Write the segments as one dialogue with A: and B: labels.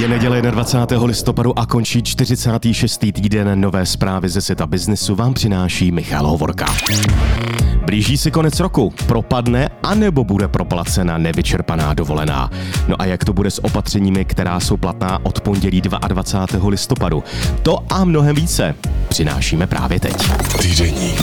A: Je neděle 21. listopadu a končí 46. týden nové zprávy ze světa biznesu vám přináší Michal Hovorka. Blíží se konec roku, propadne anebo bude proplacena nevyčerpaná dovolená. No a jak to bude s opatřeními, která jsou platná od pondělí 22. listopadu? To a mnohem více přinášíme právě teď.
B: Týdeník.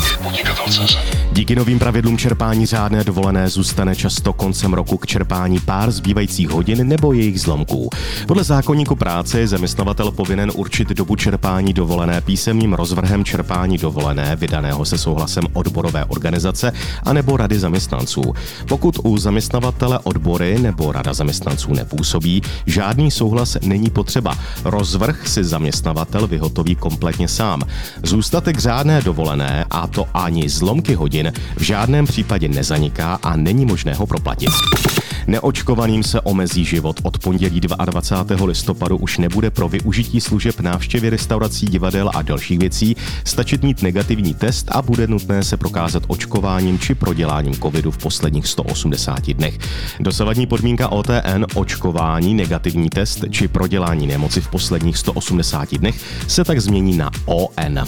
A: Díky novým pravidlům čerpání řádné dovolené zůstane často koncem roku k čerpání pár zbývajících hodin nebo jejich zlomků. Podle zákonníku práce je zaměstnavatel povinen určit dobu čerpání dovolené písemným rozvrhem čerpání dovolené vydaného se souhlasem odborové organizace anebo rady zaměstnanců. Pokud u zaměstnavatele odbory nebo rada zaměstnanců nepůsobí, žádný souhlas není potřeba. Rozvrh si zaměstnavatel vyhotoví kompletně sám. Zůstatek řádné dovolené, a to ani zlomky hodin, v žádném případě nezaniká a není možné ho proplatit. Neočkovaným se omezí život. Od pondělí 22. listopadu už nebude pro využití služeb návštěvy restaurací, divadel a dalších věcí stačit mít negativní test a bude nutné se prokázat očkováním či proděláním covidu v posledních 180 dnech. Dosavadní podmínka OTN očkování, negativní test či prodělání nemoci v posledních 180 dnech se tak změní na ON.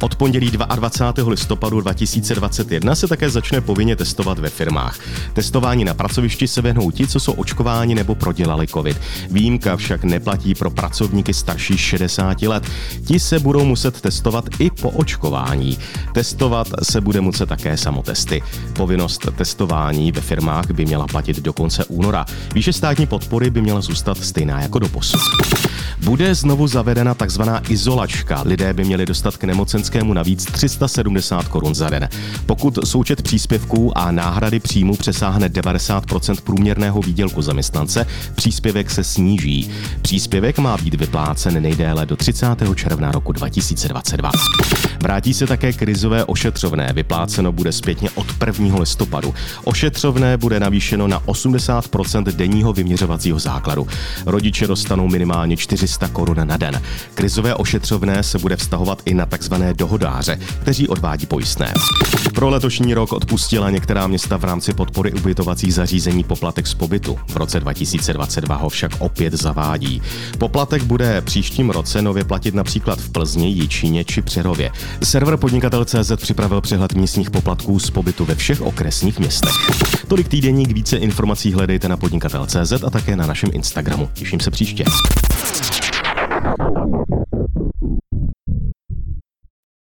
A: Od pondělí 22. listopadu 2021 se také začne povinně testovat ve firmách. Testování na pracovišti se věnou ti, co jsou očkováni nebo prodělali COVID. Výjimka však neplatí pro pracovníky starší 60 let. Ti se budou muset testovat i po očkování. Testovat se bude muset také samotesty. Povinnost testování ve firmách by měla platit do konce února. Výše státní podpory by měla zůstat stejná jako do posud. Bude znovu zavedena takzvaná izolačka. Lidé by měli dostat k nemocenskému navíc 370 korun za den. Pokud součet příspěvků a náhrady příjmu přesáhne 90% průměrného výdělku zaměstnance, příspěvek se sníží. Příspěvek má být vyplácen nejdéle do 30. června roku 2022. Vrátí se také krizové ošetřovné, vypláceno bude zpětně od 1. listopadu. Ošetřovné bude navýšeno na 80% denního vyměřovacího základu. Rodiče dostanou minimálně 400 korun na den. Krizové ošetřovné se bude vztahovat i na tzv. dohodáře, kteří odvádí pojistné. Pro letošní rok odpustila některá města v rámci podpory ubytovacích zařízení poplatek z pobytu. V roce 2022 ho však opět zavádí. Poplatek bude příštím roce nově platit například v Plzni, Jičíně či Přerově. Server podnikatel.cz připravil přehled místních poplatků z pobytu ve všech okresních městech. Tolik týdeník, více informací hledejte na podnikatel.cz a také na našem Instagramu. Těším se příště.